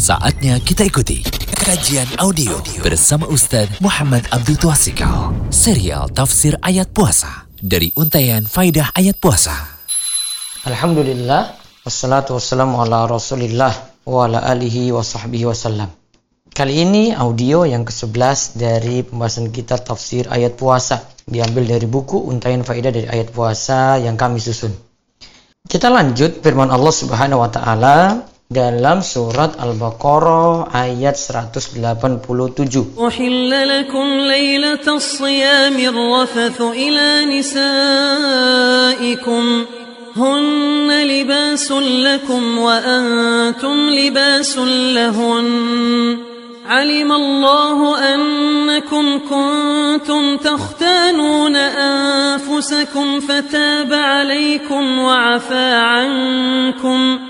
Saatnya kita ikuti kajian audio bersama Ustadz Muhammad Abdul Twasikal. Serial Tafsir Ayat Puasa dari Untayan Faidah Ayat Puasa. Alhamdulillah, wassalatu wassalamu ala rasulillah wa ala alihi wa sahbihi wasallam. Kali ini audio yang ke-11 dari pembahasan kita tafsir ayat puasa. Diambil dari buku Untayan Faidah dari ayat puasa yang kami susun. Kita lanjut firman Allah Subhanahu wa taala dalam surat Al-Baqarah ayat 187. Uhilla lakum laylatas siyamir rafathu ila nisaikum hunna libasun lakum wa antum libasun lahun. علم الله أنكم كنتم تختانون أنفسكم فتاب عليكم وعفى عنكم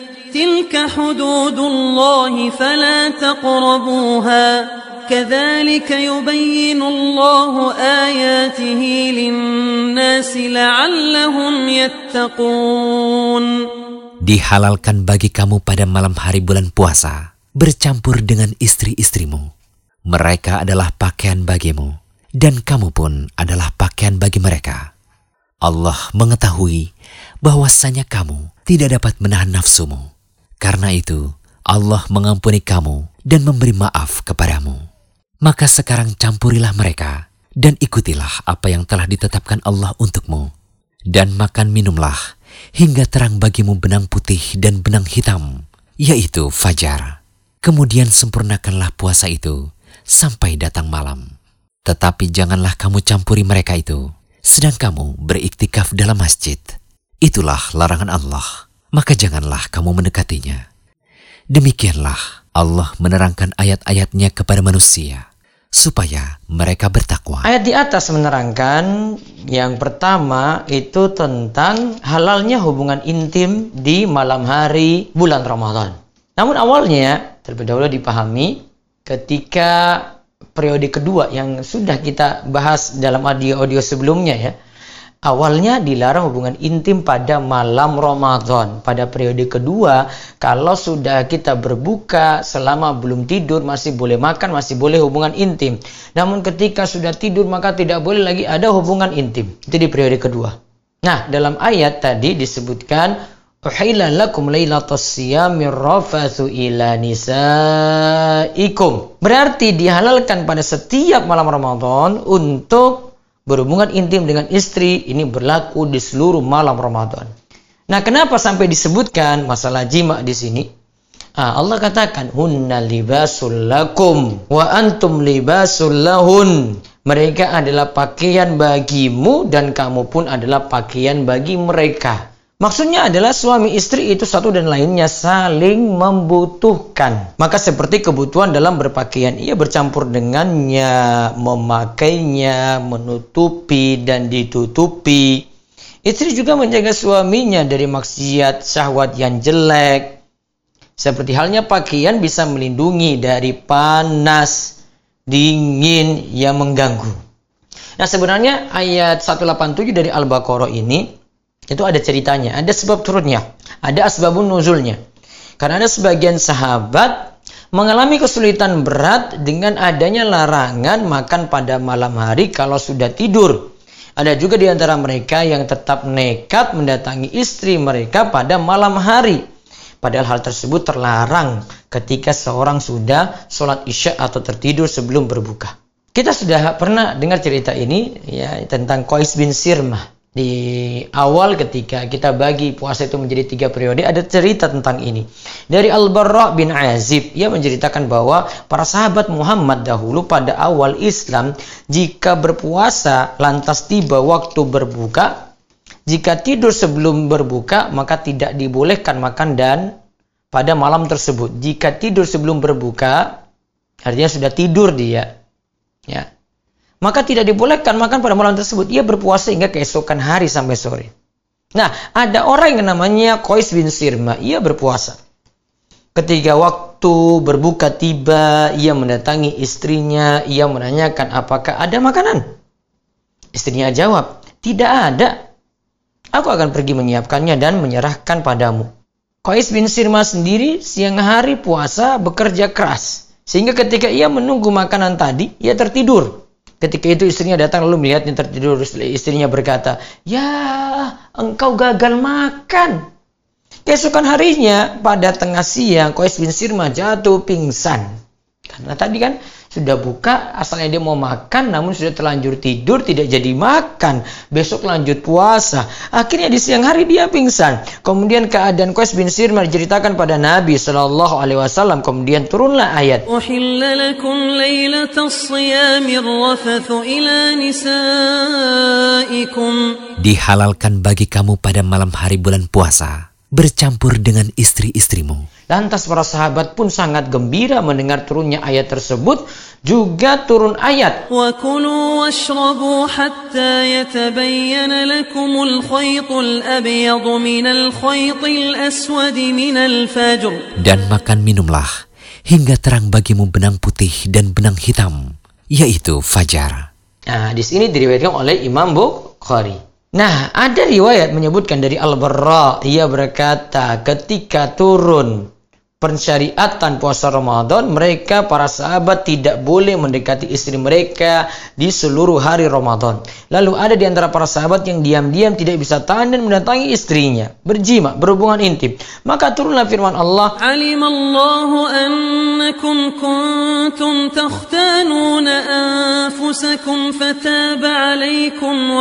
تلك حدود الله فلا تقربوها كذلك يبين الله آياته للناس لعلهم يتقون Dihalalkan bagi kamu pada malam hari bulan puasa bercampur dengan istri-istrimu. Mereka adalah pakaian bagimu dan kamu pun adalah pakaian bagi mereka. Allah mengetahui bahwasanya kamu tidak dapat menahan nafsumu. Karena itu, Allah mengampuni kamu dan memberi maaf kepadamu. Maka sekarang campurilah mereka dan ikutilah apa yang telah ditetapkan Allah untukmu. Dan makan minumlah hingga terang bagimu benang putih dan benang hitam, yaitu fajar. Kemudian sempurnakanlah puasa itu sampai datang malam. Tetapi janganlah kamu campuri mereka itu, sedang kamu beriktikaf dalam masjid. Itulah larangan Allah, maka janganlah kamu mendekatinya. Demikianlah Allah menerangkan ayat-ayatnya kepada manusia, supaya mereka bertakwa. Ayat di atas menerangkan yang pertama itu tentang halalnya hubungan intim di malam hari bulan Ramadan. Namun awalnya terlebih dahulu dipahami ketika periode kedua yang sudah kita bahas dalam audio-audio sebelumnya ya. Awalnya dilarang hubungan intim pada malam Ramadan. Pada periode kedua, kalau sudah kita berbuka selama belum tidur masih boleh makan, masih boleh hubungan intim. Namun ketika sudah tidur maka tidak boleh lagi ada hubungan intim. Itu di periode kedua. Nah, dalam ayat tadi disebutkan Uhilla lakum ila. Berarti dihalalkan pada setiap malam Ramadan untuk berhubungan intim dengan istri ini berlaku di seluruh malam Ramadan. Nah, kenapa sampai disebutkan masalah jima di sini? Ah, Allah katakan hunna libasul lakum wa antum libasul lahun. Mereka adalah pakaian bagimu dan kamu pun adalah pakaian bagi mereka. Maksudnya adalah suami istri itu satu dan lainnya saling membutuhkan. Maka seperti kebutuhan dalam berpakaian, ia bercampur dengannya, memakainya, menutupi dan ditutupi. Istri juga menjaga suaminya dari maksiat syahwat yang jelek. Seperti halnya pakaian bisa melindungi dari panas, dingin yang mengganggu. Nah sebenarnya ayat 187 dari Al-Baqarah ini itu ada ceritanya, ada sebab turunnya, ada asbabun nuzulnya. Karena ada sebagian sahabat mengalami kesulitan berat dengan adanya larangan makan pada malam hari kalau sudah tidur. Ada juga di antara mereka yang tetap nekat mendatangi istri mereka pada malam hari. Padahal hal tersebut terlarang ketika seorang sudah sholat isya atau tertidur sebelum berbuka. Kita sudah pernah dengar cerita ini ya tentang Qais bin Sirmah di awal ketika kita bagi puasa itu menjadi tiga periode ada cerita tentang ini dari Al Barra bin Azib ia menceritakan bahwa para sahabat Muhammad dahulu pada awal Islam jika berpuasa lantas tiba waktu berbuka jika tidur sebelum berbuka maka tidak dibolehkan makan dan pada malam tersebut. Jika tidur sebelum berbuka, artinya sudah tidur dia. Ya. Maka tidak dibolehkan makan pada malam tersebut. Ia berpuasa hingga keesokan hari sampai sore. Nah, ada orang yang namanya Qais bin Sirma. Ia berpuasa. Ketika waktu berbuka tiba, ia mendatangi istrinya. Ia menanyakan apakah ada makanan. Istrinya jawab, tidak ada. Aku akan pergi menyiapkannya dan menyerahkan padamu. Qais bin Sirma sendiri siang hari puasa bekerja keras. Sehingga ketika ia menunggu makanan tadi, ia tertidur. Ketika itu istrinya datang lalu melihatnya tertidur. Istrinya berkata, Ya, engkau gagal makan. Keesokan harinya, pada tengah siang, Qais bin Sirma jatuh pingsan. Karena tadi kan sudah buka asalnya dia mau makan namun sudah terlanjur tidur tidak jadi makan. Besok lanjut puasa. Akhirnya di siang hari dia pingsan. Kemudian keadaan Qais bin Sir menceritakan pada Nabi Shallallahu Alaihi Wasallam. Kemudian turunlah ayat. Dihalalkan bagi kamu pada malam hari bulan puasa bercampur dengan istri-istrimu. Lantas para sahabat pun sangat gembira mendengar turunnya ayat tersebut. Juga turun ayat. وكلوا واشربوا حتى يتبين لكم الخيط الأبيض من الخيط الأسود من الفجر Dan makan minumlah, hingga terang bagimu benang putih dan benang hitam, yaitu fajar. Nah, di sini diriwayatkan oleh Imam Bukhari. Nah, ada riwayat menyebutkan dari Al-Barra, ia berkata ketika turun pensyariatan puasa Ramadan, mereka para sahabat tidak boleh mendekati istri mereka di seluruh hari Ramadan. Lalu ada di antara para sahabat yang diam-diam tidak bisa tahan dan mendatangi istrinya, berjima, berhubungan intim. Maka turunlah firman Allah, Alimallahu annakum kuntum takhtanuna anfusakum fataba alaikum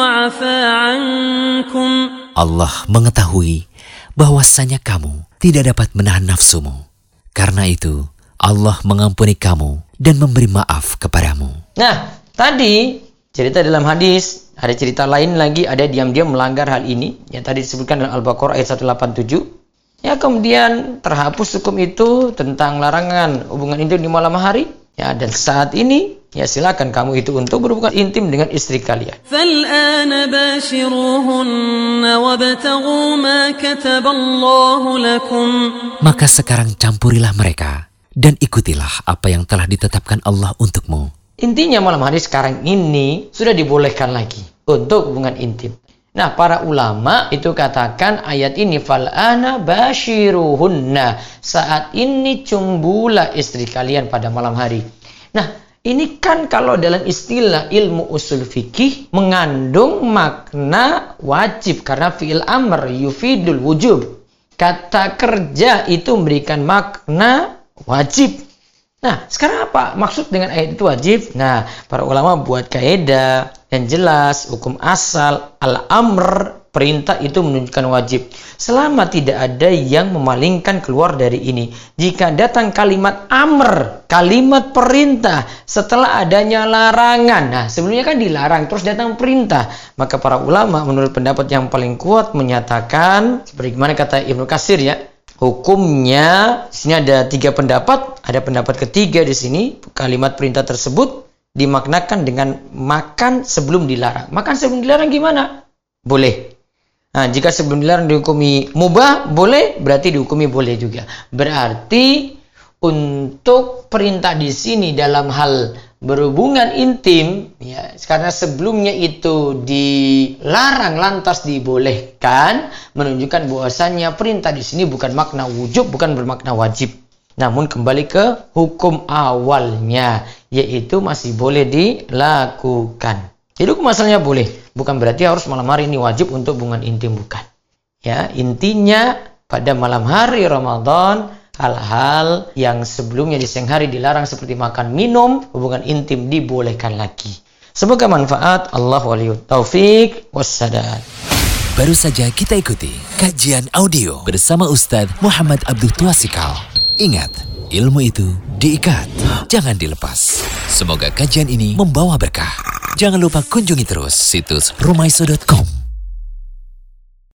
Allah mengetahui bahwasanya kamu tidak dapat menahan nafsumu karena itu, Allah mengampuni kamu dan memberi maaf kepadamu. Nah, tadi cerita dalam hadis, ada cerita lain lagi, ada diam-diam melanggar hal ini. Yang tadi disebutkan dalam Al-Baqarah ayat 187. Ya, kemudian terhapus hukum itu tentang larangan hubungan intim di malam hari. Ya, dan saat ini, ya silakan kamu itu untuk berhubungan intim dengan istri kalian. فالآن باشروهن وابتغوا ما كتب الله لكم Maka sekarang campurilah mereka dan ikutilah apa yang telah ditetapkan Allah untukmu. Intinya malam hari sekarang ini sudah dibolehkan lagi untuk hubungan intim. Nah, para ulama itu katakan ayat ini fal'ana bashiruhunna. Saat ini cumbulah istri kalian pada malam hari. Nah, ini kan kalau dalam istilah ilmu usul fikih mengandung makna wajib karena fi'il amr yufidul wujub. Kata kerja itu memberikan makna wajib. Nah, sekarang apa maksud dengan ayat itu wajib? Nah, para ulama buat kaidah yang jelas, hukum asal, al-amr, perintah itu menunjukkan wajib. Selama tidak ada yang memalingkan keluar dari ini. Jika datang kalimat amr, kalimat perintah, setelah adanya larangan. Nah, sebelumnya kan dilarang, terus datang perintah. Maka para ulama menurut pendapat yang paling kuat menyatakan, seperti gimana kata Ibnu Kasir ya, hukumnya sini ada tiga pendapat ada pendapat ketiga di sini kalimat perintah tersebut dimaknakan dengan makan sebelum dilarang. Makan sebelum dilarang gimana? Boleh. Nah jika sebelum dilarang dihukumi mubah boleh berarti dihukumi boleh juga. Berarti untuk perintah di sini dalam hal berhubungan intim ya karena sebelumnya itu dilarang lantas dibolehkan menunjukkan bahwasannya perintah di sini bukan makna wujub bukan bermakna wajib namun kembali ke hukum awalnya yaitu masih boleh dilakukan jadi hukum asalnya boleh bukan berarti harus malam hari ini wajib untuk hubungan intim bukan ya intinya pada malam hari Ramadan hal-hal yang sebelumnya di siang hari dilarang seperti makan minum, hubungan intim dibolehkan lagi. Semoga manfaat. Allah waliyut taufik wassadat. Baru saja kita ikuti kajian audio bersama Ustadz Muhammad Abdul Tuasikal. Ingat, ilmu itu diikat, jangan dilepas. Semoga kajian ini membawa berkah. Jangan lupa kunjungi terus situs rumaiso.com